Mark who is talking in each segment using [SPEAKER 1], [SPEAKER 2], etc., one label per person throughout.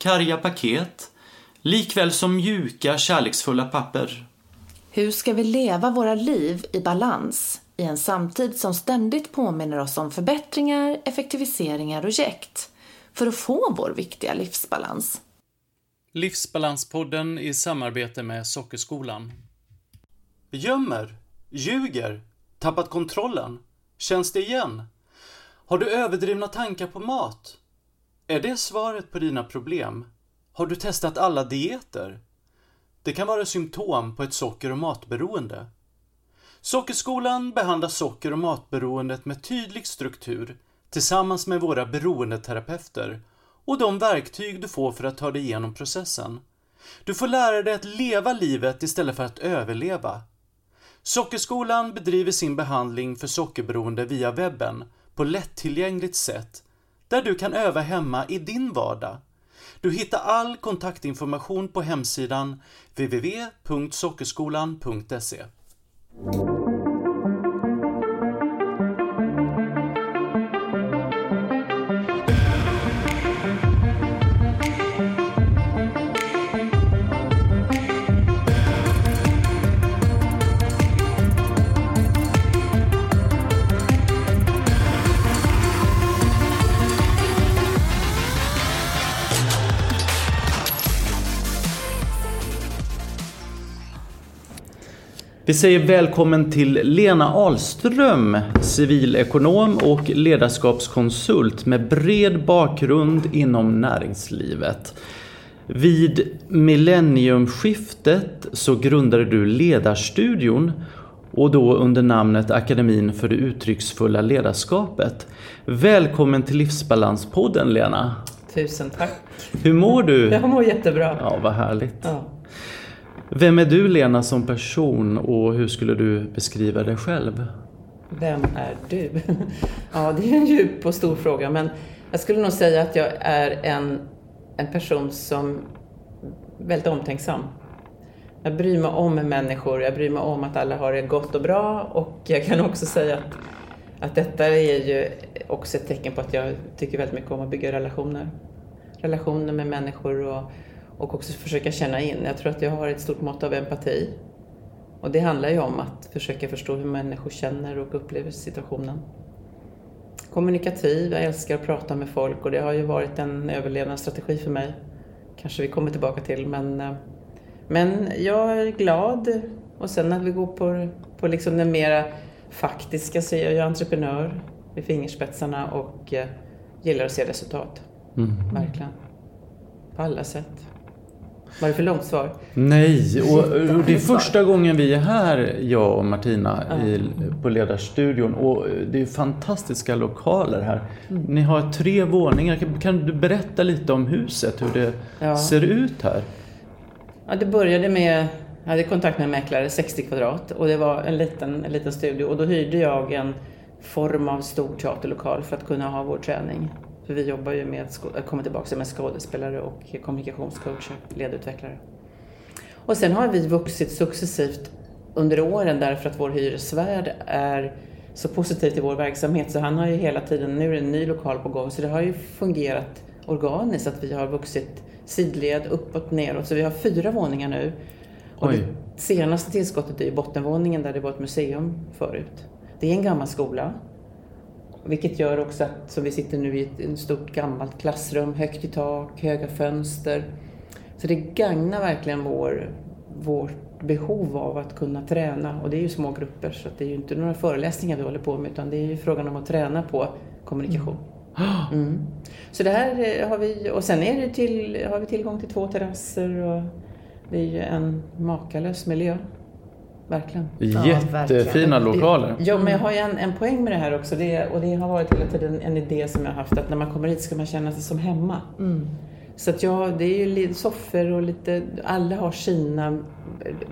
[SPEAKER 1] karga paket, likväl som mjuka, kärleksfulla papper.
[SPEAKER 2] Hur ska vi leva våra liv i balans i en samtid som ständigt påminner oss om förbättringar, effektiviseringar och jäkt för att få vår viktiga livsbalans?
[SPEAKER 1] Livsbalanspodden i samarbete med Sockerskolan. Gömmer, ljuger, tappat kontrollen. Känns det igen? Har du överdrivna tankar på mat? Är det svaret på dina problem? Har du testat alla dieter? Det kan vara symptom på ett socker och matberoende. Sockerskolan behandlar socker och matberoendet med tydlig struktur tillsammans med våra beroendeterapeuter och de verktyg du får för att ta dig igenom processen. Du får lära dig att leva livet istället för att överleva. Sockerskolan bedriver sin behandling för sockerberoende via webben på lättillgängligt sätt där du kan öva hemma i din vardag. Du hittar all kontaktinformation på hemsidan www.sockerskolan.se. Vi säger välkommen till Lena Ahlström, civilekonom och ledarskapskonsult med bred bakgrund inom näringslivet. Vid millenniumskiftet så grundade du Ledarstudion och då under namnet Akademin för det uttrycksfulla ledarskapet. Välkommen till Livsbalanspodden Lena!
[SPEAKER 3] Tusen tack!
[SPEAKER 1] Hur mår du?
[SPEAKER 3] Jag mår jättebra.
[SPEAKER 1] Ja, vad härligt.
[SPEAKER 3] Ja.
[SPEAKER 1] Vem är du Lena som person och hur skulle du beskriva dig själv?
[SPEAKER 3] Vem är du? Ja, det är en djup och stor fråga, men jag skulle nog säga att jag är en, en person som är väldigt omtänksam. Jag bryr mig om människor, jag bryr mig om att alla har det gott och bra och jag kan också säga att, att detta är ju också ett tecken på att jag tycker väldigt mycket om att bygga relationer. Relationer med människor och och också försöka känna in. Jag tror att jag har ett stort mått av empati. Och det handlar ju om att försöka förstå hur människor känner och upplever situationen. Kommunikativ, jag älskar att prata med folk och det har ju varit en överlevnadsstrategi för mig. Kanske vi kommer tillbaka till men, eh, men jag är glad och sen när vi går på, på liksom den mera faktiska så är jag ju entreprenör vid fingerspetsarna och eh, gillar att se resultat. Mm. Verkligen. På alla sätt. Var det för långt svar?
[SPEAKER 1] Nej, och, och det är första gången vi är här, jag och Martina, ja. i, på Ledarstudion. Och det är fantastiska lokaler här. Mm. Ni har tre våningar. Kan du berätta lite om huset, hur det ja. ser ut här?
[SPEAKER 3] Ja, det började med jag hade kontakt med en mäklare, 60 kvadrat, och det var en liten, en liten studio. Och då hyrde jag en form av stor teaterlokal för att kunna ha vår träning. För vi jobbar ju med, kommer tillbaka med skådespelare och kommunikationscoacher, ledutvecklare. Och sen har vi vuxit successivt under åren därför att vår hyresvärd är så positiv till vår verksamhet. Så han har ju hela tiden, nu är det en ny lokal på gång, så det har ju fungerat organiskt att vi har vuxit sidled, uppåt, neråt. Så vi har fyra våningar nu. Och det senaste tillskottet är ju bottenvåningen där det var ett museum förut. Det är en gammal skola vilket gör också att, som vi sitter nu i ett, stort gammalt klassrum, högt i tak, höga fönster. Så det gagnar verkligen vår, vårt behov av att kunna träna. Och det är ju små grupper så det är ju inte några föreläsningar vi håller på med utan det är ju frågan om att träna på kommunikation. Mm. mm. Så det här har vi, och sen är det till, har vi tillgång till två terrasser och det är ju en makalös miljö. Verkligen.
[SPEAKER 1] Jättefina ja, lokaler.
[SPEAKER 3] Ja, men jag har ju en, en poäng med det här också. Det, och det har varit hela tiden en idé som jag har haft att när man kommer hit ska man känna sig som hemma. Mm. Så att ja, det är ju lite soffor och lite, alla har sina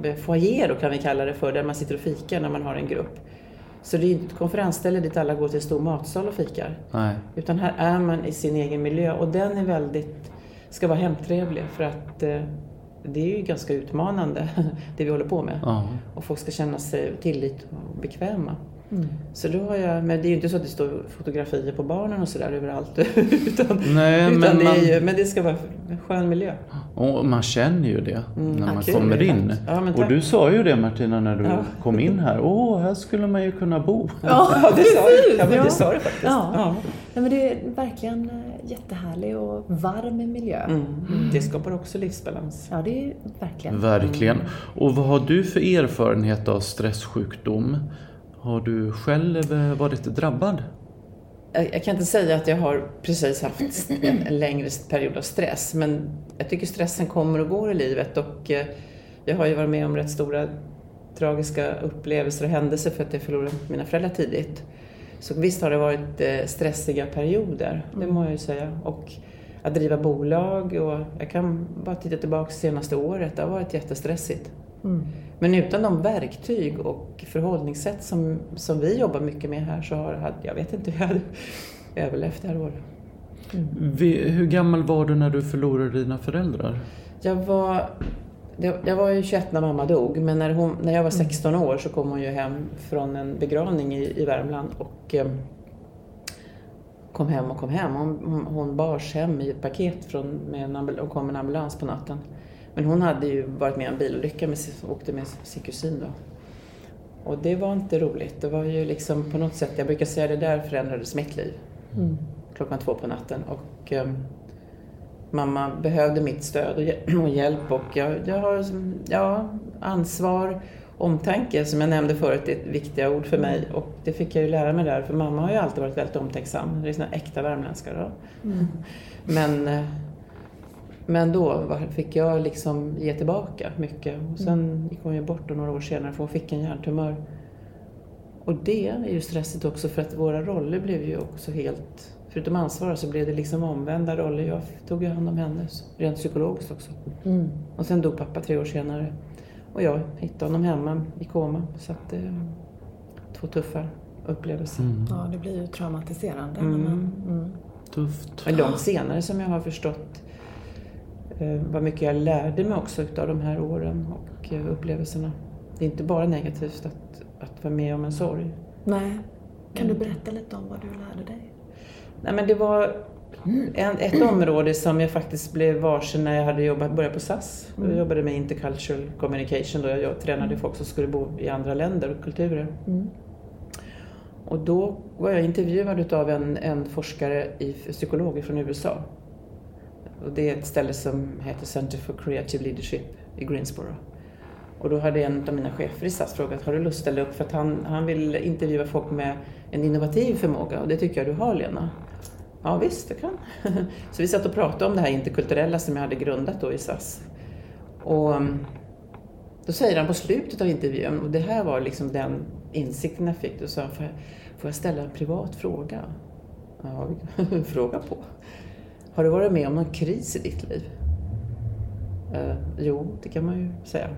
[SPEAKER 3] eh, foajéer kan vi kalla det för, där man sitter och fikar när man har en grupp. Så det är inte ett konferensställe dit alla går till stor matsal och fikar.
[SPEAKER 1] Nej.
[SPEAKER 3] Utan här är man i sin egen miljö och den är väldigt, ska vara hemtrevlig för att eh, det är ju ganska utmanande det vi håller på med.
[SPEAKER 1] Ja.
[SPEAKER 3] Och folk ska känna sig tillit och bekväma. Så då har jag, men det är ju inte så att det står fotografier på barnen och sådär överallt. utan,
[SPEAKER 1] Nej,
[SPEAKER 3] utan
[SPEAKER 1] men
[SPEAKER 3] det
[SPEAKER 1] man-
[SPEAKER 3] är ju, men det ska vara en skön miljö.
[SPEAKER 1] Och man känner ju det när
[SPEAKER 3] Ja,
[SPEAKER 1] man
[SPEAKER 3] kul,
[SPEAKER 1] kommer in.
[SPEAKER 3] Ja,
[SPEAKER 1] och du sa ju det Martina när du
[SPEAKER 3] Ja.
[SPEAKER 1] kom in här. Åh, här skulle man ju kunna bo.
[SPEAKER 3] Ja, det sa du. Ja, men
[SPEAKER 4] ja.
[SPEAKER 3] det sa du faktiskt.
[SPEAKER 4] Ja.
[SPEAKER 3] Ja.
[SPEAKER 4] Nej, men det är verkligen eh, jättehärlig och varm miljö.
[SPEAKER 3] Mm. Det skapar också livsbalans.
[SPEAKER 4] Ja, det är verkligen.
[SPEAKER 1] Verkligen. Och vad har du för erfarenhet av stresssjukdom? Har du själv eh, varit drabbad?
[SPEAKER 3] Jag, kan inte säga att jag har precis haft en, längre period av stress, men jag tycker stressen kommer och går i livet och eh, jag har ju varit med om rätt stora tragiska upplevelser och händelser för att jag förlorade mina föräldrar tidigt. Så visst har det varit eh, stressiga perioder, det må jag ju säga. Och att driva bolag och jag kan bara titta tillbaka senaste året, det har varit jättestressigt. Men utan de verktyg och förhållningssätt som, som vi jobbar mycket med här så har, jag vet inte hur jag hade överlevt det här året.
[SPEAKER 1] Vi- Hur gammal var du när du förlorade dina föräldrar?
[SPEAKER 3] Jag var, jag var ju 21 när mamma dog, men när, hon, när jag var 16 år så kom hon ju hem från en begravning i, i Värmland och eh, kom hem och kom hem. Hon, hon, hon bars hem i ett paket från, med en ambul- och kom med en ambulans på natten. Men hon hade ju varit med i en bilolycka sin- åkte med sin kusin då. Och det var inte roligt. Det var ju liksom på något sätt, jag brukar säga det där förändrades mitt liv. Klockan två på natten. Och eh, mamma behövde mitt stöd och, hjä- och hjälp och jag, jag har ja, ansvar, omtanke som jag nämnde förut är ett viktiga ord för mig och det fick jag ju lära mig där för mamma har ju alltid varit väldigt omtänksam. Det är såna äkta värmländska då. Men, eh, men då fick jag liksom ge tillbaka mycket och sen gick hon ju bort då några år senare för hon fick en hjärntumör. Och det är ju stressigt också för att våra roller blev ju också helt... Förutom ansvar så blev det liksom omvända roller. Jag tog ju hand om henne rent psykologiskt också. Och sen dog pappa tre år senare. Och jag hittade honom hemma i koma. Så att det är två tuffa upplevelser.
[SPEAKER 4] Ja, det blir ju traumatiserande.
[SPEAKER 3] Mm.
[SPEAKER 4] Men, mm.
[SPEAKER 1] Tufft.
[SPEAKER 3] Men långt senare som jag har förstått vad mycket jag lärde mig också utav de här åren och eh, upplevelserna. Det är inte bara negativt att, att vara med om en sorg.
[SPEAKER 4] Nej. Kan du berätta lite om vad du lärde dig?
[SPEAKER 3] Nej, men det var en, ett område som jag faktiskt blev varse när jag hade jobbat, börjat på SAS. Jag jobbade med intercultural communication då jag, jag tränade folk som skulle bo i andra länder och kulturer. Och då var jag intervjuad av en, en forskare i psykolog från USA. Och det är ett ställe som heter Center for Creative Leadership i Greensboro. Och då hade en av mina chefer i SAS frågat, har du lust att ställa upp? För att han, han vill intervjua folk med en innovativ förmåga och det tycker jag du har Lena. Ja visst, jag kan. Så vi satt och pratade om det här interkulturella som jag hade grundat då i SAS. Och mm, då säger han på slutet av intervjun, och det här var liksom den insikten jag fick, då sa han, får jag, får jag ställa en privat fråga? Ja, fråga på. Har du varit med om någon kris i ditt liv? Eh, jo, det kan man ju säga.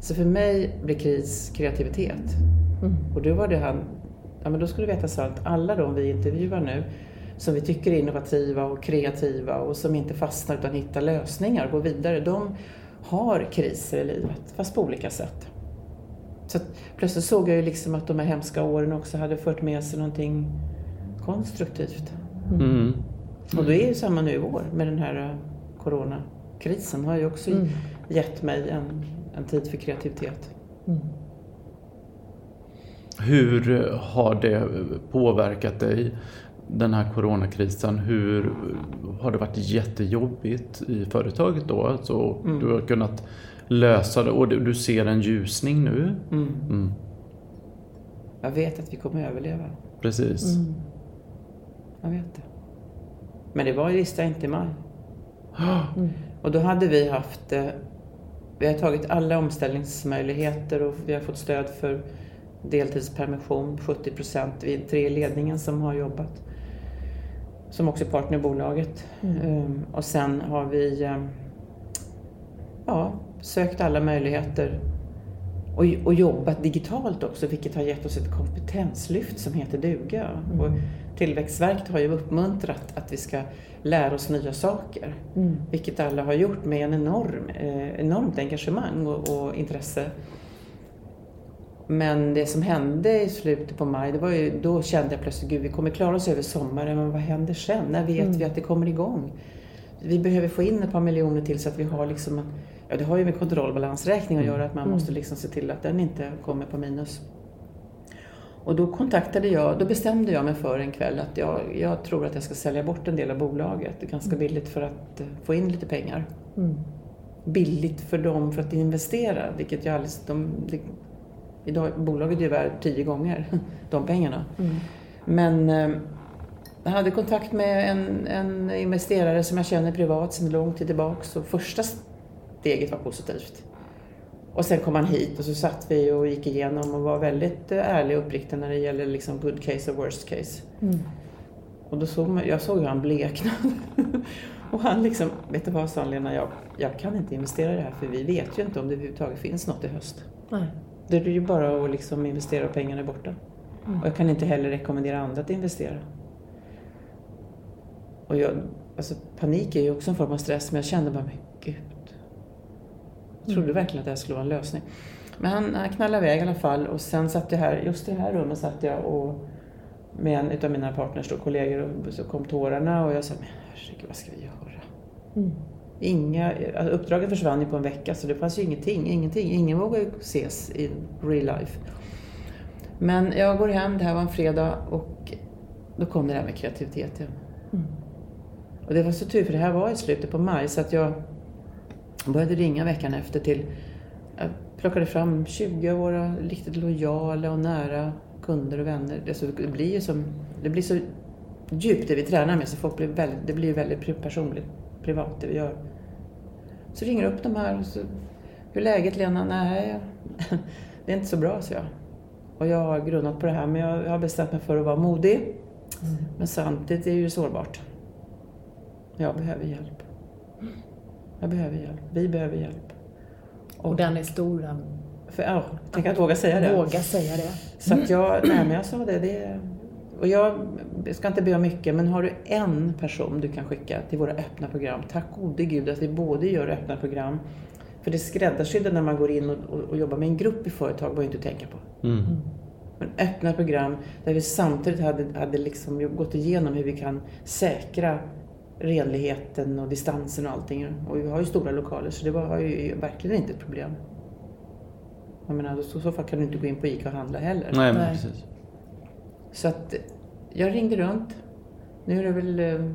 [SPEAKER 3] Så för mig blir kris kreativitet. Och då var det han, ja men då ska du veta så att alla de vi intervjuar nu, som vi tycker är innovativa och kreativa och som inte fastnar utan hittar lösningar och går vidare, de har kriser i livet, fast på olika sätt. Så att plötsligt såg jag ju liksom att de här hemska åren också hade fört med sig någonting konstruktivt.
[SPEAKER 1] Mm.
[SPEAKER 3] Och då är ju samma nu i år med den här eh, coronakrisen har ju också gett mig en, en tid för kreativitet.
[SPEAKER 1] Hur har det påverkat dig, den här coronakrisen? Hur har det varit jättejobbigt i företaget då? Alltså, Du har kunnat lösa det och du du ser en ljusning nu. Mm.
[SPEAKER 3] Jag vet att vi kommer att överleva.
[SPEAKER 1] Precis.
[SPEAKER 3] Jag vet det. Men det var jag inte i maj. Och då hade vi haft, eh, vi har tagit alla omställningsmöjligheter och vi har fått stöd för deltidspermission, 70 procent. Vi är tre i ledningen som har jobbat. som också är partner i bolaget. Mm. Och sen har vi ehm, ja, sökt alla möjligheter och, och jobbat digitalt också, vilket har gett oss ett kompetenslyft som heter duga. Mm. Och Tillväxtverket har ju uppmuntrat att vi ska lära oss nya saker, mm. vilket alla har gjort med en enorm, eh, enormt engagemang och, och, intresse. Men det som hände i slutet på maj, det var ju, då kände jag plötsligt, gud vi kommer klara oss över sommaren, men vad händer sen? När vet mm. vi att det kommer igång? Vi behöver få in ett par miljoner till så att vi har liksom Ja, det har ju med kontrollbalansräkning att göra, att man mm. måste liksom se till att den inte kommer på minus. Och då kontaktade jag, då bestämde jag mig för en kväll att jag, jag tror att jag ska sälja bort en del av bolaget. Det är ganska mm. billigt för att eh, få in lite pengar. Mm. Billigt för dem för att investera, vilket jag alldeles, de, de, idag, bolaget är ju värt tio gånger de pengarna. Mm. Men eh, jag hade kontakt med en, en investerare som jag känner privat sedan lång tid tillbaka. Och första steget var positivt. Och sen kom han hit och så satt vi och gick igenom och var väldigt eh, ärlig och uppriktig när det gäller liksom good case och worst case. Mm. Och då såg jag såg hur han bleknade. och han liksom, vet du vad sa Lena, jag, jag kan inte investera i det här för vi vet ju inte om det överhuvudtaget finns något i höst. Nej. Det är ju bara att liksom investera och pengarna är borta. Mm. Och jag kan inte heller rekommendera andra att investera. Och jag, alltså panik är ju också en form av stress men jag kände bara, men gud, trodde verkligen att det här skulle vara en lösning. Men han, han knallade iväg i alla fall och sen satt jag här, just i det här rummet satt jag och med en utav mina partners och kollegor och så kom tårarna och jag sa, men herregud vad ska vi göra? Mm. Inga, alltså uppdraget försvann ju på en vecka så det fanns ju ingenting, ingenting. Ingen vågade ses i real life. Men jag går hem, det här var en fredag och då kom det där med kreativitet igen. Mm. Och det var så tur för det här var i slutet på maj så att jag jag började ringa veckan efter till, jag plockade fram 20 av våra riktigt lojala och nära kunder och vänner. Det, det blir ju som, det blir så djupt det vi tränar med så folk blir väldigt, det blir väldigt personligt, privat det vi gör. Så ringer upp de här och så, hur är läget Lena? Nej, det är inte så bra, så jag. Och jag har grunnat på det här men jag har bestämt mig för att vara modig. Mm. Men samtidigt är det ju sårbart. Jag behöver hjälp. Jag behöver hjälp. Vi behöver hjälp.
[SPEAKER 4] Och, och den är stor den.
[SPEAKER 3] För, ja, tänk att våga säga det.
[SPEAKER 4] Våga säga det.
[SPEAKER 3] Så att jag, nej men jag sa det. det och jag ska inte be om mycket, men har du en person du kan skicka till våra öppna program, tack gode gud att vi både gör öppna program, för det skräddarsydda när man går in och, och, och, jobbar med en grupp i företag var ju inte att tänka på. Mm. Men öppna program där vi samtidigt hade, hade liksom gått igenom hur vi kan säkra renligheten och distansen och allting. Och vi har ju stora lokaler så det var ju verkligen inte ett problem. Jag menar, i så fall kan du inte gå in på ICA och handla heller.
[SPEAKER 1] Nej, men precis.
[SPEAKER 3] Så att jag ringde runt. Nu är det väl, eh,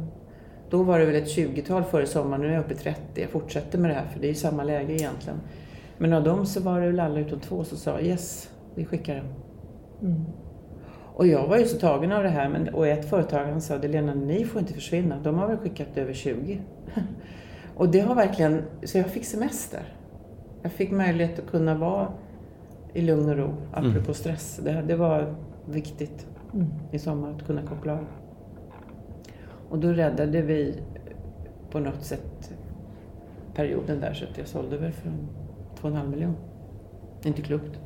[SPEAKER 3] då var det väl ett 20-tal före sommaren, nu är jag uppe i 30. Jag fortsätter med det här för det är ju samma läge egentligen. Men av dem så var det väl alla utom två som sa yes, vi skickar den. Mm. Och jag var ju så tagen av det här men, och ett företag han sa Lena, ni får inte försvinna. De har väl skickat över 20. och det har verkligen, så jag fick semester. Jag fick möjlighet att kunna vara i lugn och ro, apropå mm. stress. Det, det var viktigt mm. i sommar att kunna koppla av. Och då räddade vi på något sätt perioden där så att jag sålde väl för 2,5 miljoner. Inte klokt.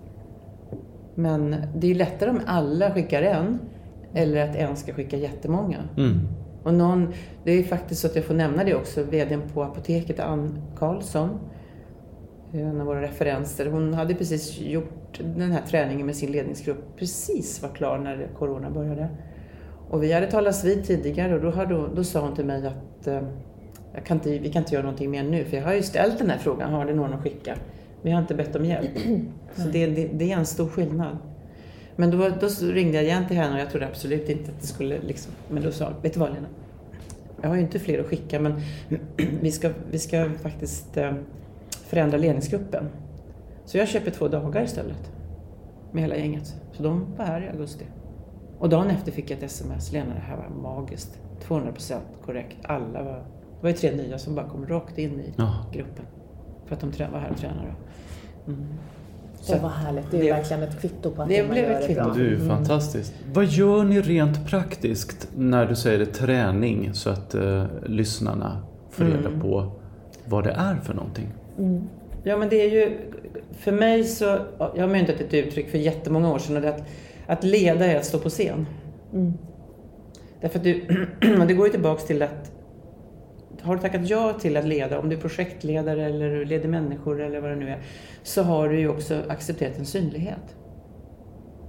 [SPEAKER 3] Men det är lättare om alla skickar en, eller att en ska skicka jättemånga. Mm. Och någon, det är faktiskt så att jag får nämna det också, VDn på Apoteket, Ann Karlsson, en av våra referenser. Hon hade precis gjort den här träningen med sin ledningsgrupp, precis var klar när Corona började. Och vi hade talats vid tidigare och då, hade, då sa hon till mig att eh, kan inte, vi kan inte göra någonting mer nu, för jag har ju ställt den här frågan, har det någon att skicka? Vi har inte bett om hjälp. Så det, det, det, är en stor skillnad. Men då, då, ringde jag igen till henne och jag trodde absolut inte att det skulle liksom... Men då sa vet du vad Lena? Jag har ju inte fler att skicka men vi ska, vi ska faktiskt eh, förändra ledningsgruppen. Så jag köper två dagar istället. Med hela gänget. Så de var här i augusti. Och dagen efter fick jag ett sms. Lena, det här var magiskt. 200% korrekt. Alla var... Det var ju tre nya som bara kom rakt in i ja. gruppen. För att de var här och tränade. Mm. Så
[SPEAKER 4] Och vad härligt. Det är
[SPEAKER 3] det-
[SPEAKER 4] verkligen ett kvitto på att
[SPEAKER 3] det
[SPEAKER 4] man
[SPEAKER 3] blev
[SPEAKER 4] gör
[SPEAKER 3] ett
[SPEAKER 4] det
[SPEAKER 3] kvitto.
[SPEAKER 4] bra.
[SPEAKER 1] Det är ju fantastiskt. Vad gör ni rent praktiskt när du säger det, träning så att eh, lyssnarna får reda på vad det är för någonting?
[SPEAKER 3] Ja, men det är ju... För mig så... Jag har myntat ett uttryck för jättemånga år sedan och det är att, att leda är att stå på scen. Därför att du... och det går ju tillbaks till att... Har du tackat ja till att leda, om du är projektledare eller leder människor eller vad det nu är, så har du ju också accepterat en synlighet.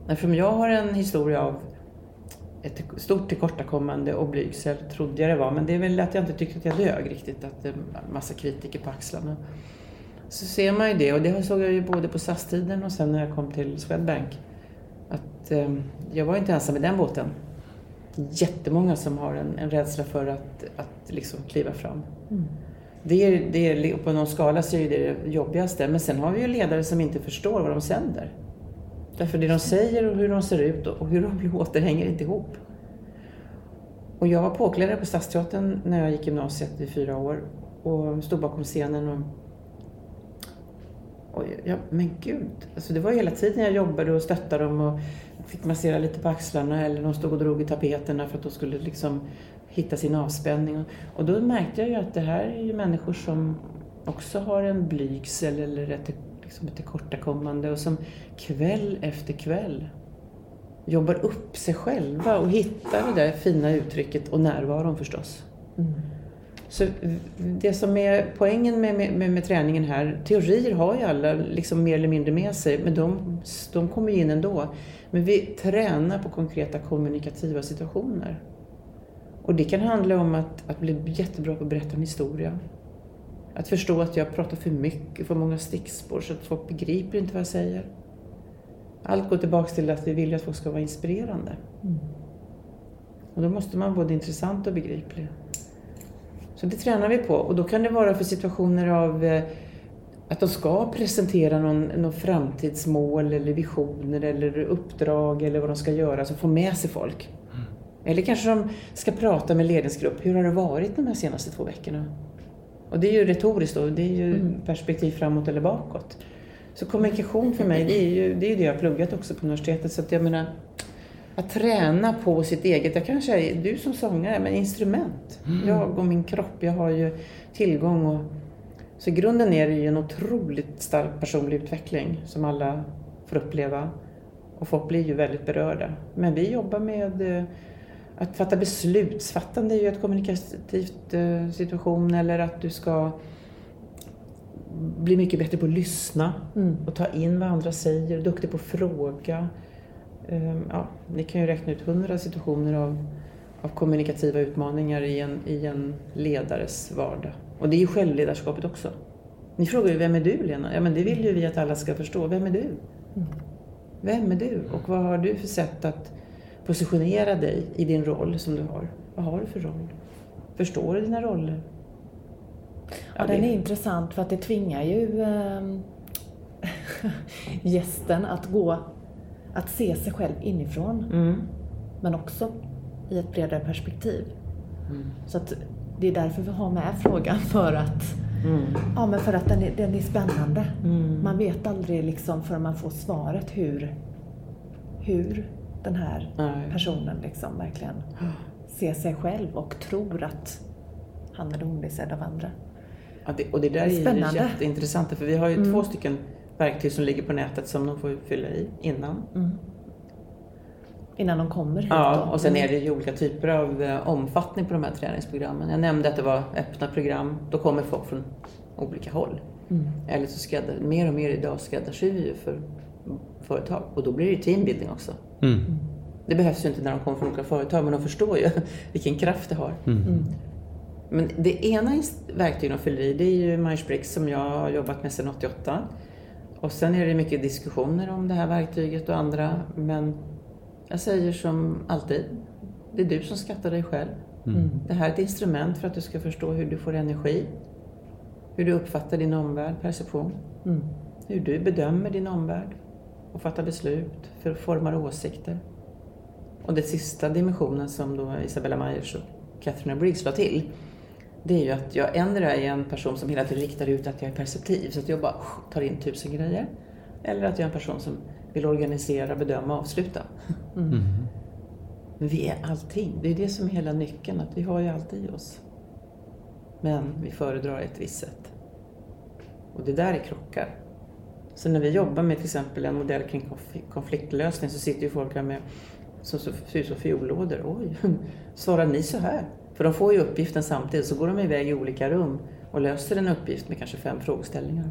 [SPEAKER 3] Därför om jag har en historia av ett stort tillkortakommande och blygsel, trodde jag det var, men det är väl att jag inte tyckte att jag dög riktigt, att det är en massa kritiker på axlarna. Så ser man ju det, och det såg jag ju både på SAS-tiden och sen när jag kom till Swedbank. Att eh, jag var inte ensam i den båten. Jättemånga som har en, en rädsla för att, att liksom kliva fram. Det är, det är, på någon skala så är det det jobbigaste. Men sen har vi ju ledare som inte förstår vad de sänder. Därför det de säger och hur de ser ut och hur de låter hänger inte ihop. Och jag var påklädd på Stadsteatern när jag gick gymnasiet i fyra år och stod bakom scenen och och jag, men gud, alltså det var hela tiden jag jobbade och stöttade dem och fick massera lite på axlarna eller de stod och drog i tapeterna för att de skulle liksom hitta sin avspänning. Och, då märkte jag ju att det här är ju människor som också har en blygsel eller ett, liksom ett tillkortakommande och som kväll efter kväll jobbar upp sig själva och hittar det där fina uttrycket och närvaron förstås. Mm. Så det som är poängen med, med, med, träningen här, teorier har ju alla liksom mer eller mindre med sig, men de, de kommer ju in ändå. Men vi tränar på konkreta kommunikativa situationer. Och det kan handla om att, att bli jättebra på att berätta en historia. Att förstå att jag pratar för mycket, för många stickspår, så att folk begriper inte vad jag säger. Allt går tillbaka till att vi vill att folk ska vara inspirerande. Och då måste man vara både intressant och begriplig. Så det tränar vi på och då kan det vara för situationer av eh, att de ska presentera någon, någon framtidsmål eller visioner eller uppdrag eller vad de ska göra, så få med sig folk. Eller kanske de ska prata med ledningsgrupp. Hur har det varit de här senaste två veckorna? Och det är ju retoriskt då, det är ju perspektiv framåt eller bakåt. Så kommunikation för mig, det är ju det, är det jag har pluggat också på universitetet. Så att jag menar, att träna på sitt eget, jag kanske är, du som sångare, men instrument. Jag och min kropp, jag har ju tillgång och så i grunden är det ju en otroligt stark personlig utveckling som alla får uppleva. Och folk blir ju väldigt berörda. Men vi jobbar med eh, att fatta beslutsfattande är ju ett kommunikativt eh, situation eller att du ska bli mycket bättre på att lyssna och ta in vad andra säger, duktig på att fråga. Ehm, Ja, ni kan ju räkna ut hundra situationer av, av kommunikativa utmaningar i en, i en ledares vardag. Och det är ju självledarskapet också. Ni frågar ju, vem är du Lena? Ja men det vill ju vi att alla ska förstå. Vem är du? Vem är du? Och vad har du för sätt att positionera dig i din roll som du har? Vad har du för roll? Förstår du dina roller?
[SPEAKER 4] Ja, den är intressant för att det tvingar ju ehm, gästen att gå, att se sig själv inifrån.
[SPEAKER 3] Mm.
[SPEAKER 4] Men också i ett bredare perspektiv.
[SPEAKER 3] Mm.
[SPEAKER 4] Så att det är därför vi har med frågan för att,
[SPEAKER 3] Mm.
[SPEAKER 4] ja, men för att den, är, den är spännande.
[SPEAKER 3] Mm.
[SPEAKER 4] Man vet aldrig liksom förrän man får svaret hur, hur den här
[SPEAKER 3] Nej.
[SPEAKER 4] personen liksom verkligen ser sig själv och tror att han eller hon är sedd av andra.
[SPEAKER 3] Ja, det, och det där är ju
[SPEAKER 4] Spännande.
[SPEAKER 3] jätteintressant för vi har ju två stycken verktyg som ligger på nätet som de får fylla i innan.
[SPEAKER 4] Innan de kommer hit
[SPEAKER 3] Ja,
[SPEAKER 4] då.
[SPEAKER 3] och sen är det ju olika typer av eh, omfattning på de här träningsprogrammen. Jag nämnde att det var öppna program. Då kommer folk från olika håll. Eller så skräddar, mer och mer idag skräddarsyr vi ju för företag. Och då blir det ju teambuilding också.
[SPEAKER 1] Mm.
[SPEAKER 3] Det behövs ju inte när de kommer från olika företag, men de förstår ju vilken kraft det har. Men det ena verktyget de fyller i, det är ju Myers-Briggs som jag har jobbat med sedan 88. Och sen är det mycket diskussioner om det här verktyget och andra. Men jag säger som alltid, det är du som skattar dig själv. Det här är ett instrument för att du ska förstå hur du får energi. Hur du uppfattar din omvärld, perception. Hur du bedömer din omvärld och fattar beslut, för formar åsikter. Och den sista dimensionen som då Isabella Myers och Catherine Briggs la till, det är ju att jag ändrar är en person som hela tiden riktar ut att jag är perceptiv. Så att jag bara tar in tusen grejer. Eller att jag är en person som vill organisera, bedöma och avsluta.
[SPEAKER 1] Mm.
[SPEAKER 3] Men vi är allting. Det är det som är hela nyckeln, att vi har ju allt i oss. Men vi föredrar ett visst sätt. Och det där är krockar. Så när vi jobbar med till exempel en modell kring konf- konfliktlösning så sitter ju folk här med som så- ser ut som fiollådor. Oj, svarar ni så här? För de får ju uppgiften samtidigt, så går de iväg i olika rum och löser en uppgift med kanske fem frågeställningar.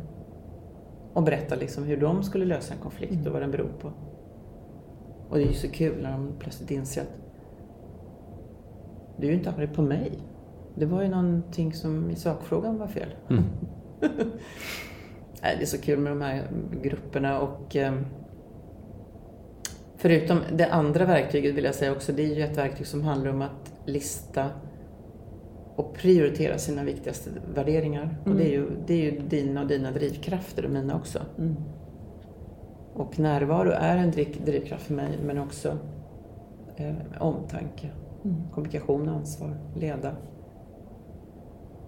[SPEAKER 3] Och berättar liksom hur de skulle lösa en konflikt och vad den beror på. Och det är ju så kul när de plötsligt inser att du är ju inte arg på mig. Det var ju någonting som i sakfrågan var fel.
[SPEAKER 1] Mm.
[SPEAKER 3] Det är så kul med de här grupperna och eh, förutom det andra verktyget vill jag säga också, det är ju ett verktyg som handlar om att lista och prioritera sina viktigaste värderingar. Och det är, ju, det är ju dina och dina drivkrafter och mina också.
[SPEAKER 4] Mm.
[SPEAKER 3] Och närvaro är en driv, drivkraft för mig, men också eh, omtanke,
[SPEAKER 4] Mm.
[SPEAKER 3] kommunikation, ansvar, leda.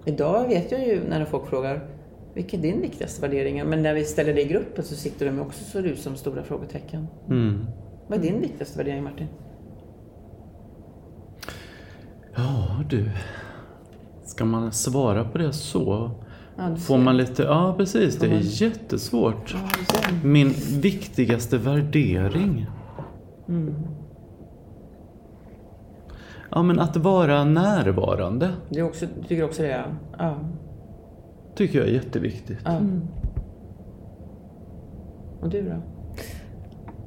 [SPEAKER 3] Idag vet jag ju när folk frågar vilken är din viktigaste värdering? Men när vi ställer det i gruppen så sitter de också så ut som stora frågetecken.
[SPEAKER 1] Mm.
[SPEAKER 3] Vad är din viktigaste värdering Martin?
[SPEAKER 1] Ja du. Ska man svara på det så? Får man lite... Ja, precis. Det är jättesvårt. Min viktigaste värdering?
[SPEAKER 3] Mm.
[SPEAKER 1] Ja, men att vara närvarande
[SPEAKER 3] Du, också, tycker också det? Ja. ja.
[SPEAKER 1] tycker jag är jätteviktigt.
[SPEAKER 3] ja.
[SPEAKER 4] Mm.
[SPEAKER 3] Och du då?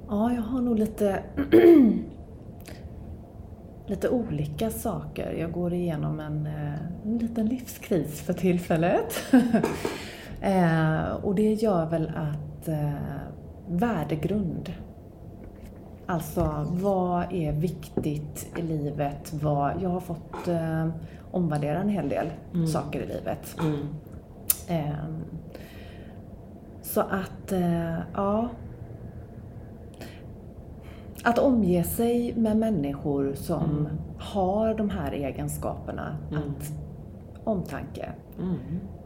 [SPEAKER 4] Ja, jag har nog lite, lite olika saker. Jag går igenom en, eh, en liten livskris för tillfället. eh, och det gör väl att eh, värdegrund. Alltså, vad är viktigt i livet? Vad, jag har fått eh, omvärdera en hel del saker i livet.
[SPEAKER 3] Mm.
[SPEAKER 4] Ehm, Så att, eh, ja. Att omge sig med människor som har de här egenskaperna.
[SPEAKER 3] Mm.
[SPEAKER 4] Att omtanke,
[SPEAKER 3] Mm.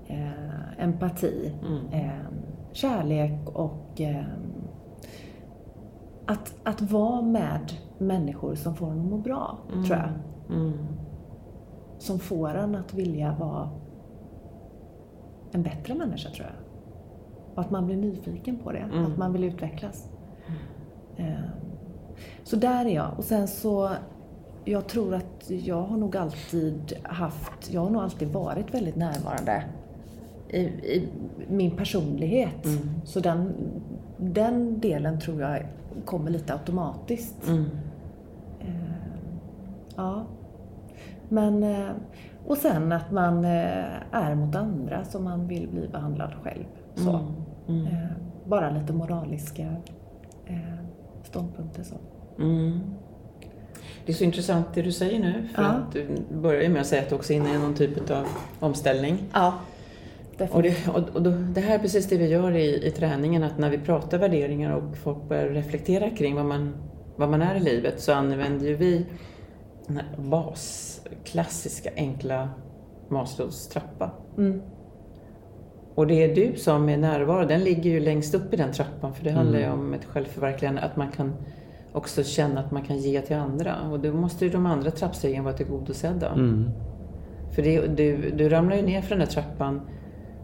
[SPEAKER 4] eh, empati,
[SPEAKER 3] Mm.
[SPEAKER 4] eh, kärlek och eh, att, att vara med människor som får en att må bra, tror jag.
[SPEAKER 3] Mm.
[SPEAKER 4] Som får en att vilja vara en bättre människa, tror jag. Och att man blir nyfiken på det,
[SPEAKER 3] Mm.
[SPEAKER 4] att man vill utvecklas. Eh, Så där är jag. Och sen så, jag tror att jag har nog alltid haft, jag har nog alltid varit väldigt närvarande i, i min personlighet.
[SPEAKER 3] Mm.
[SPEAKER 4] Så den, den delen tror jag kommer lite automatiskt.
[SPEAKER 3] Mm.
[SPEAKER 4] Ja. Men, eh, och sen att man eh, är mot andra som man vill bli behandlad själv. Så.
[SPEAKER 3] Mm. Mm.
[SPEAKER 4] Eh, Bara lite moraliska eh, ståndpunkter. Så.
[SPEAKER 3] Mm. Det är så intressant det du säger nu. För
[SPEAKER 4] Ja.
[SPEAKER 3] att du börjar ju med att säga att du också är inne i någon typ av omställning.
[SPEAKER 4] Ja,
[SPEAKER 3] Och, det, och, och då, det här är precis det vi gör i, i träningen, att när vi pratar värderingar och folk börjar reflektera kring vad man, vad man är i livet så använder ju vi den här bas, klassiska, enkla Maslows trappa.
[SPEAKER 4] Mm.
[SPEAKER 3] Och det är du som är närvaro, den ligger ju längst upp i den trappan för det handlar ju
[SPEAKER 1] Mm.
[SPEAKER 3] om ett självförverkligande, att man kan också känna att man kan ge till andra. Och då måste ju de andra trappstegen vara tillgodosedda.
[SPEAKER 1] Mm.
[SPEAKER 3] För det, du, du ramlar ju ner för den där trappan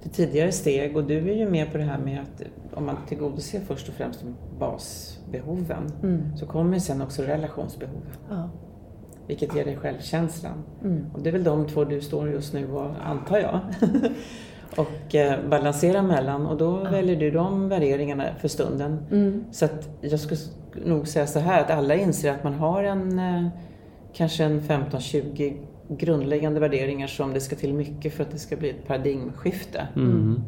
[SPEAKER 3] till tidigare steg och du är ju med på det här med att om man tillgodoser först och främst basbehoven
[SPEAKER 4] Mm.
[SPEAKER 3] så kommer sen också relationsbehoven,
[SPEAKER 4] Ja.
[SPEAKER 3] vilket ger dig självkänslan.
[SPEAKER 4] Mm.
[SPEAKER 3] Och det är väl de två du står just nu och antar jag. och eh, balanserar mellan och då väljer du de värderingarna för stunden.
[SPEAKER 4] Mm.
[SPEAKER 3] Så att jag skulle nog säga så här att alla inser att man har en eh, kanske en 15-20 grundläggande värderingar som det ska till mycket för att det ska bli ett paradigmskifte.
[SPEAKER 1] Mm.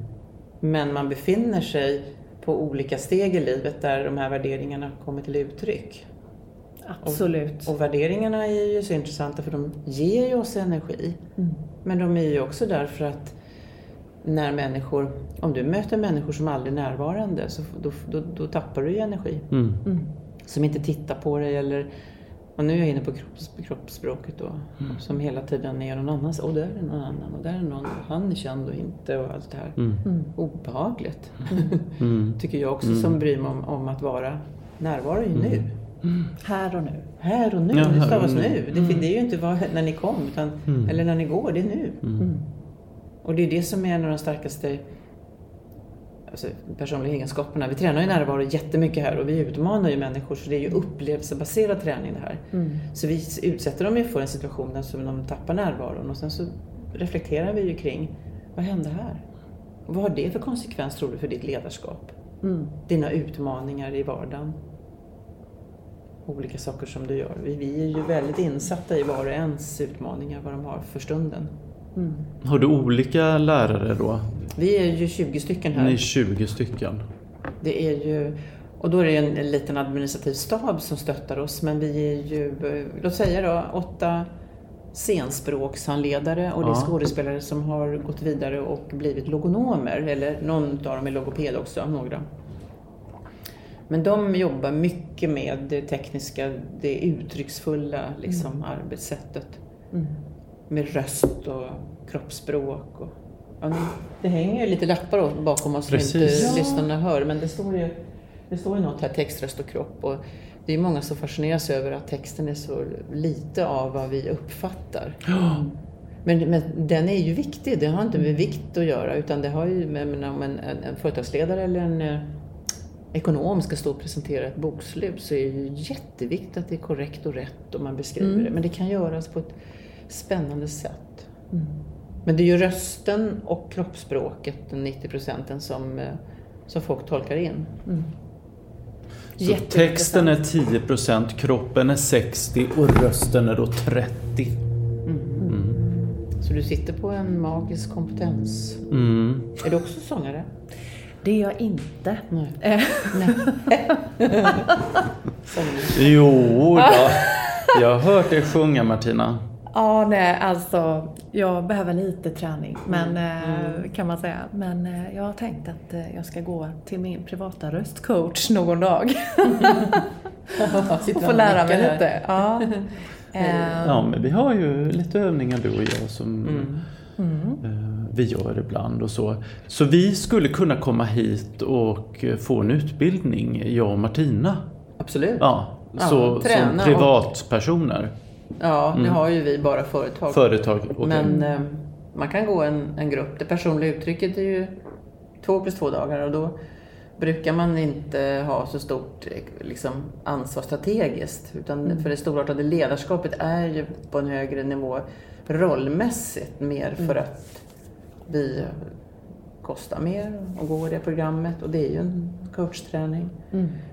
[SPEAKER 3] Men man befinner sig på olika steg i livet där de här värderingarna kommer till uttryck.
[SPEAKER 4] Absolut.
[SPEAKER 3] Och värderingarna är ju så intressanta för de ger ju oss energi.
[SPEAKER 4] Mm.
[SPEAKER 3] Men de är ju också därför att när människor, om du möter människor som aldrig är närvarande så då, då, då tappar du ju energi.
[SPEAKER 1] Mm.
[SPEAKER 4] Mm.
[SPEAKER 3] Som inte tittar på dig eller Och nu är jag inne på kropps, kroppsspråket då.
[SPEAKER 1] Mm.
[SPEAKER 3] Som hela tiden är någon annans. Och där är någon annan. Och där är någon. Han är känd och inte. Och allt det här.
[SPEAKER 1] Mm.
[SPEAKER 3] Obehagligt.
[SPEAKER 1] Mm.
[SPEAKER 3] Tycker jag också som bryr mig om, om att vara närvaro är ju nu.
[SPEAKER 4] Här och nu.
[SPEAKER 3] Här och nu.
[SPEAKER 1] Ja,
[SPEAKER 3] det stavas
[SPEAKER 1] nu.
[SPEAKER 3] nu. Det, det är ju inte vad, när ni kom. Utan, Eller när ni går. Det är nu. Och det är det som är en av de starkaste alltså, personliga egenskaperna. Vi tränar ju närvaro jättemycket här och vi utmanar ju människor så det är ju upplevelsebaserad träning det här. Så vi utsätter dem ju för en situation där som de tappar närvaron och sen så reflekterar vi ju kring vad hände här? Vad har det för konsekvens tror du för ditt ledarskap? Dina utmaningar i vardagen? Olika saker som du gör. Vi, vi är ju väldigt insatta i var och ens utmaningar, vad de har för stunden.
[SPEAKER 1] Har du olika lärare då?
[SPEAKER 3] Vi är ju 20 stycken här.
[SPEAKER 1] Ni är 20 stycken.
[SPEAKER 3] Det är ju, och då är det en, en liten administrativ stab som stöttar oss, men vi är ju, låt säga då, åtta scenspråkshandledare och det är skådespelare som har gått vidare och blivit logonomer, eller någon av dem är logoped också, några. Men de jobbar mycket med det tekniska, det uttrycksfulla liksom, arbetssättet. Med röst och kroppsspråk. Och, ja, det hänger ju lite lappar bakom oss som inte
[SPEAKER 1] Precis.
[SPEAKER 4] Ja.
[SPEAKER 3] lyssnarna hör, men det står ju det står ju något här, text, röst och kropp. Och det är många som fascineras över att texten är så lite av vad vi uppfattar. Men, men den är ju viktig, det har inte med vikt att göra utan det har ju med, om en, en, en företagsledare eller en eh, ekonom ska stå och presentera ett bokslut så är det ju jätteviktigt att det är korrekt och rätt och man beskriver det. Men det kan göras på ett spännande sätt. Men det är ju rösten och kroppsspråket, den 90 procenten, som, eh, som folk tolkar in.
[SPEAKER 1] Så
[SPEAKER 4] Jätteintressant.
[SPEAKER 1] texten är 10%, kroppen är 60 och rösten är då 30.
[SPEAKER 3] Så du sitter på en magisk kompetens.
[SPEAKER 1] Mm.
[SPEAKER 3] Är du också sångare?
[SPEAKER 4] Det är jag inte.
[SPEAKER 3] Nej. Sångare.
[SPEAKER 1] Jo då. Jag har hört dig sjunga Martina.
[SPEAKER 4] Ja, nej, alltså jag behöver lite träning men, eh, kan man säga. Men eh, jag har tänkt att eh, jag ska gå till min privata röstcoach någon dag och få lära mig lite. Ja.
[SPEAKER 1] Ja, men vi har ju lite övningar du och jag som
[SPEAKER 3] Mm.
[SPEAKER 1] eh, vi gör ibland och så. Så vi skulle kunna komma hit och få en utbildning, jag och Martina.
[SPEAKER 3] Absolut.
[SPEAKER 1] Ja,
[SPEAKER 3] Ja,
[SPEAKER 1] så,
[SPEAKER 3] träna
[SPEAKER 1] som
[SPEAKER 3] och-
[SPEAKER 1] privatpersoner,
[SPEAKER 3] Ja, nu har ju vi bara företag.
[SPEAKER 1] företag. okej.
[SPEAKER 3] Men eh, man kan gå en, en grupp. Det personliga uttrycket är ju två plus två dagar och då brukar man inte ha så stort eh, liksom, ansvar strategiskt. Utan för det storartade ledarskapet är ju på en högre nivå rollmässigt mer för att vi kostar mer och går det programmet och det är ju en coachträning.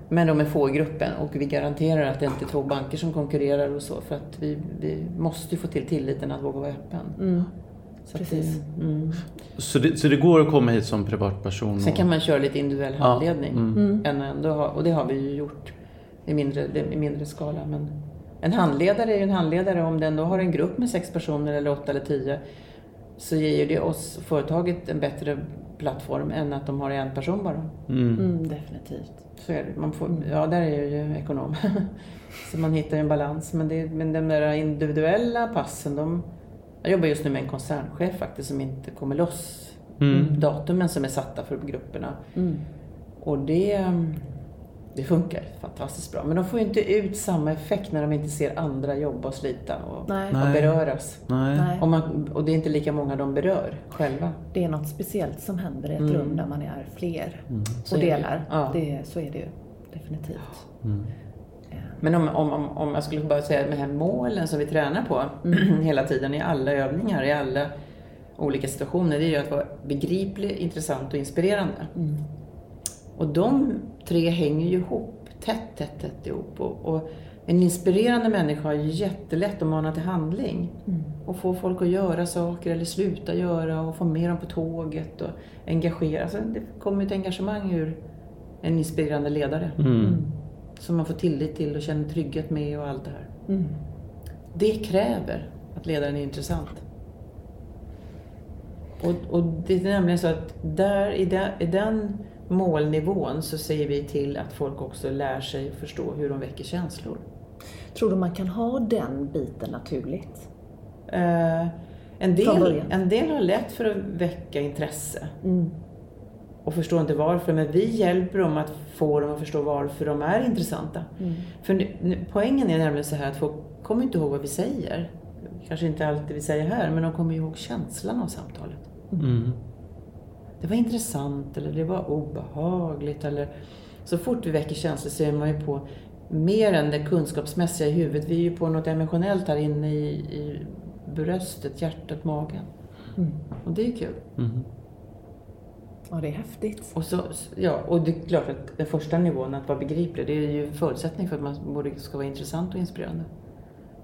[SPEAKER 3] Men de är få i gruppen och vi garanterar att det inte är två banker som konkurrerar och så för att vi, vi måste ju få till tilliten att våga vara öppen. Så att
[SPEAKER 4] Precis.
[SPEAKER 3] Det, mm.
[SPEAKER 1] så, det, så det går att komma hit som privatperson?
[SPEAKER 3] Sen kan man köra lite individuell
[SPEAKER 1] Ja,
[SPEAKER 3] handledning.
[SPEAKER 1] mm.
[SPEAKER 3] Än ändå ha, och det har vi ju gjort i mindre, i mindre skala. Men en handledare är ju en handledare. Om den då har en grupp med sex personer eller åtta eller tio så ger ju det oss, företaget, en bättre plattform än att de har en person bara.
[SPEAKER 1] Mm.
[SPEAKER 4] mm, definitivt.
[SPEAKER 3] Så är det. Man får, ja, där är jag ju ekonom. så man hittar en balans. Men, det, men de där individuella passen, de... Jag jobbar just nu med en koncernchef faktiskt som inte kommer loss.
[SPEAKER 1] Mm.
[SPEAKER 3] Datumen som är satta för grupperna.
[SPEAKER 4] Mm.
[SPEAKER 3] Och det, det funkar fantastiskt bra. Men de får ju inte ut samma effekt när de inte ser andra jobba och slita och,
[SPEAKER 4] Nej.
[SPEAKER 3] och beröras.
[SPEAKER 1] Nej.
[SPEAKER 4] Nej.
[SPEAKER 3] Och, man, och det är inte lika många de berör själva.
[SPEAKER 4] Det är något speciellt som händer i ett
[SPEAKER 3] Mm.
[SPEAKER 4] rum där man är fler
[SPEAKER 3] Så
[SPEAKER 4] och
[SPEAKER 3] är det.
[SPEAKER 4] delar.
[SPEAKER 3] Ja.
[SPEAKER 4] Det, så är det ju definitivt.
[SPEAKER 1] Mm.
[SPEAKER 4] Eh,
[SPEAKER 3] Men om, om, om, om jag skulle bara säga de här målen som vi tränar på hela tiden i alla övningar, i alla olika situationer, det är ju att vara begriplig, intressant och inspirerande. Och de tre hänger ju ihop, tätt, tätt, tätt ihop. Och, och en inspirerande människa har ju jättelätt att mana till handling. Och få folk att göra saker eller sluta göra och få med dem på tåget och engagera. Alltså, det kommer ju ett engagemang ur en inspirerande ledare.
[SPEAKER 1] Mm.
[SPEAKER 3] Som man får tillit till och känner trygghet med och allt det här.
[SPEAKER 4] Mm.
[SPEAKER 3] Det kräver att ledaren är intressant. Och, och det är nämligen så att där, i, den, i den målnivån så ser vi till att folk också lär sig förstå hur de väcker känslor.
[SPEAKER 4] Tror du man kan ha den biten naturligt?
[SPEAKER 3] Eh, en, del, en del har lätt för att väcka intresse
[SPEAKER 4] Mm.
[SPEAKER 3] och förstår inte varför, men vi hjälper dem att få dem att förstå varför de är intressanta.
[SPEAKER 4] Mm.
[SPEAKER 3] För nu, nu, poängen är nämligen så här att folk kommer inte ihåg vad vi säger. Kanske inte alltid vi säger här, men de kommer ihåg känslan av samtalet.
[SPEAKER 1] Mm.
[SPEAKER 3] Det var intressant eller det var obehagligt eller så fort vi väcker känslor så är man ju på mer än det kunskapsmässiga i huvudet. Vi är ju på något emotionellt här inne i, i bröstet, hjärtat, magen.
[SPEAKER 4] Mm.
[SPEAKER 3] Och det är ju kul.
[SPEAKER 1] Mm.
[SPEAKER 4] Ja, det är häftigt.
[SPEAKER 3] Och, så, ja, och det är klart att den första nivån, att vara begriplig, det är ju en förutsättning för att man både ska vara intressant och inspirerande.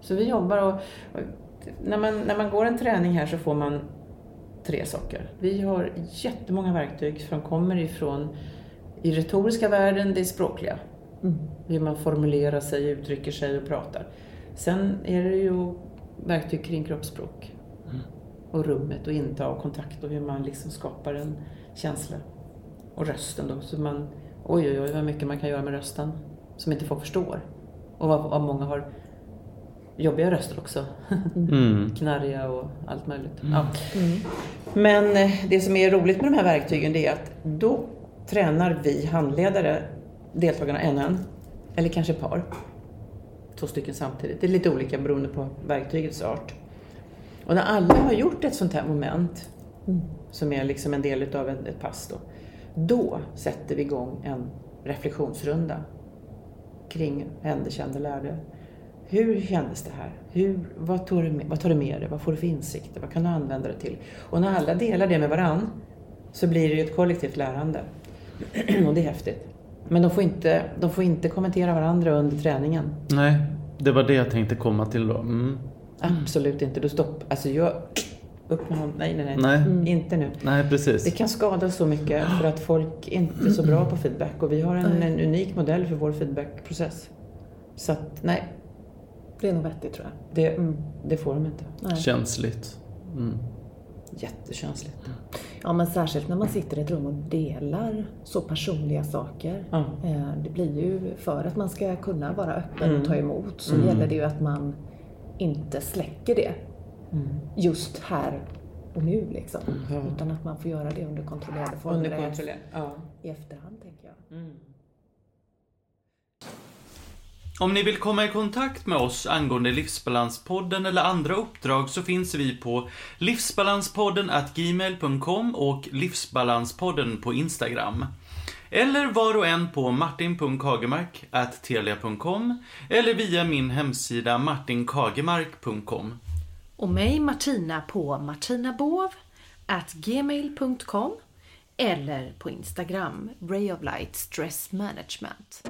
[SPEAKER 3] Så vi jobbar och, och när, man, när man går en träning här så får man tre saker. Vi har jättemånga verktyg som kommer ifrån i retoriska världen, det är språkliga.
[SPEAKER 4] Mm.
[SPEAKER 3] Hur man formulerar sig, uttrycker sig och pratar. Sen är det ju verktyg kring kroppsspråk. Och rummet och inta och kontakt och hur man liksom skapar en känsla. Och rösten då. Så man, oj oj oj vad mycket man kan göra med rösten. Som inte folk förstår. Och vad, vad många har jobbiga röster också.
[SPEAKER 1] Mm.
[SPEAKER 3] Knarriga och allt möjligt. Ja. Men eh, det som är roligt med de här verktygen det är att då tränar vi handledare deltagarna en och en. Eller kanske par. Två stycken samtidigt. Det är lite olika beroende på verktygets art. Och när alla har gjort ett sånt här moment, som är liksom en del utav ett, ett pass då, då sätter vi igång en reflektionsrunda kring hände, kände, lärde. Hur kändes det här? Hur, vad, tar du med, vad tar du med dig? Vad får du för insikter? Vad kan du använda det till? Och när alla delar det med varann så blir det ju ett kollektivt lärande. Och det är häftigt. Men de får, inte, de får inte kommentera varandra under träningen.
[SPEAKER 1] Nej, det var det jag tänkte komma till då. Mm.
[SPEAKER 3] Absolut inte. Då stopp. Alltså jag... Upp med honom. Nej, nej, nej.
[SPEAKER 1] Nej.
[SPEAKER 3] Inte nu.
[SPEAKER 1] Nej, precis.
[SPEAKER 3] Det kan skada så mycket för att folk inte är så bra på feedback och vi har en, en unik modell för vår feedbackprocess. Så att nej,
[SPEAKER 4] Det är nog vettigt tror jag.
[SPEAKER 3] det,
[SPEAKER 4] Mm.
[SPEAKER 3] det får de inte.
[SPEAKER 4] Nej.
[SPEAKER 1] Känsligt. Mm.
[SPEAKER 3] Jättekänsligt.
[SPEAKER 4] Ja, men särskilt när man sitter i ett rum och delar så personliga saker. Eh, Det blir ju, för att man ska kunna vara öppen
[SPEAKER 3] Mm.
[SPEAKER 4] och ta emot, så
[SPEAKER 1] Mm.
[SPEAKER 4] gäller det ju att man inte släcker det
[SPEAKER 3] Mm.
[SPEAKER 4] just här och nu liksom. Utan att man får göra det under kontrollerade former
[SPEAKER 3] Under kontroll. Ja.
[SPEAKER 4] i efterhand, tänker jag.
[SPEAKER 1] Om ni vill komma i kontakt med oss angående Livsbalanspodden eller andra uppdrag så finns vi på livsbalanspodden gmail.com och Livsbalanspodden på Instagram. Eller var och en på martin.kagemarktelia.com eller via min hemsida martinkagemark.com.
[SPEAKER 2] Och mig Martina på martinabov gmail.com eller på Instagram Ray of Light Stress Management.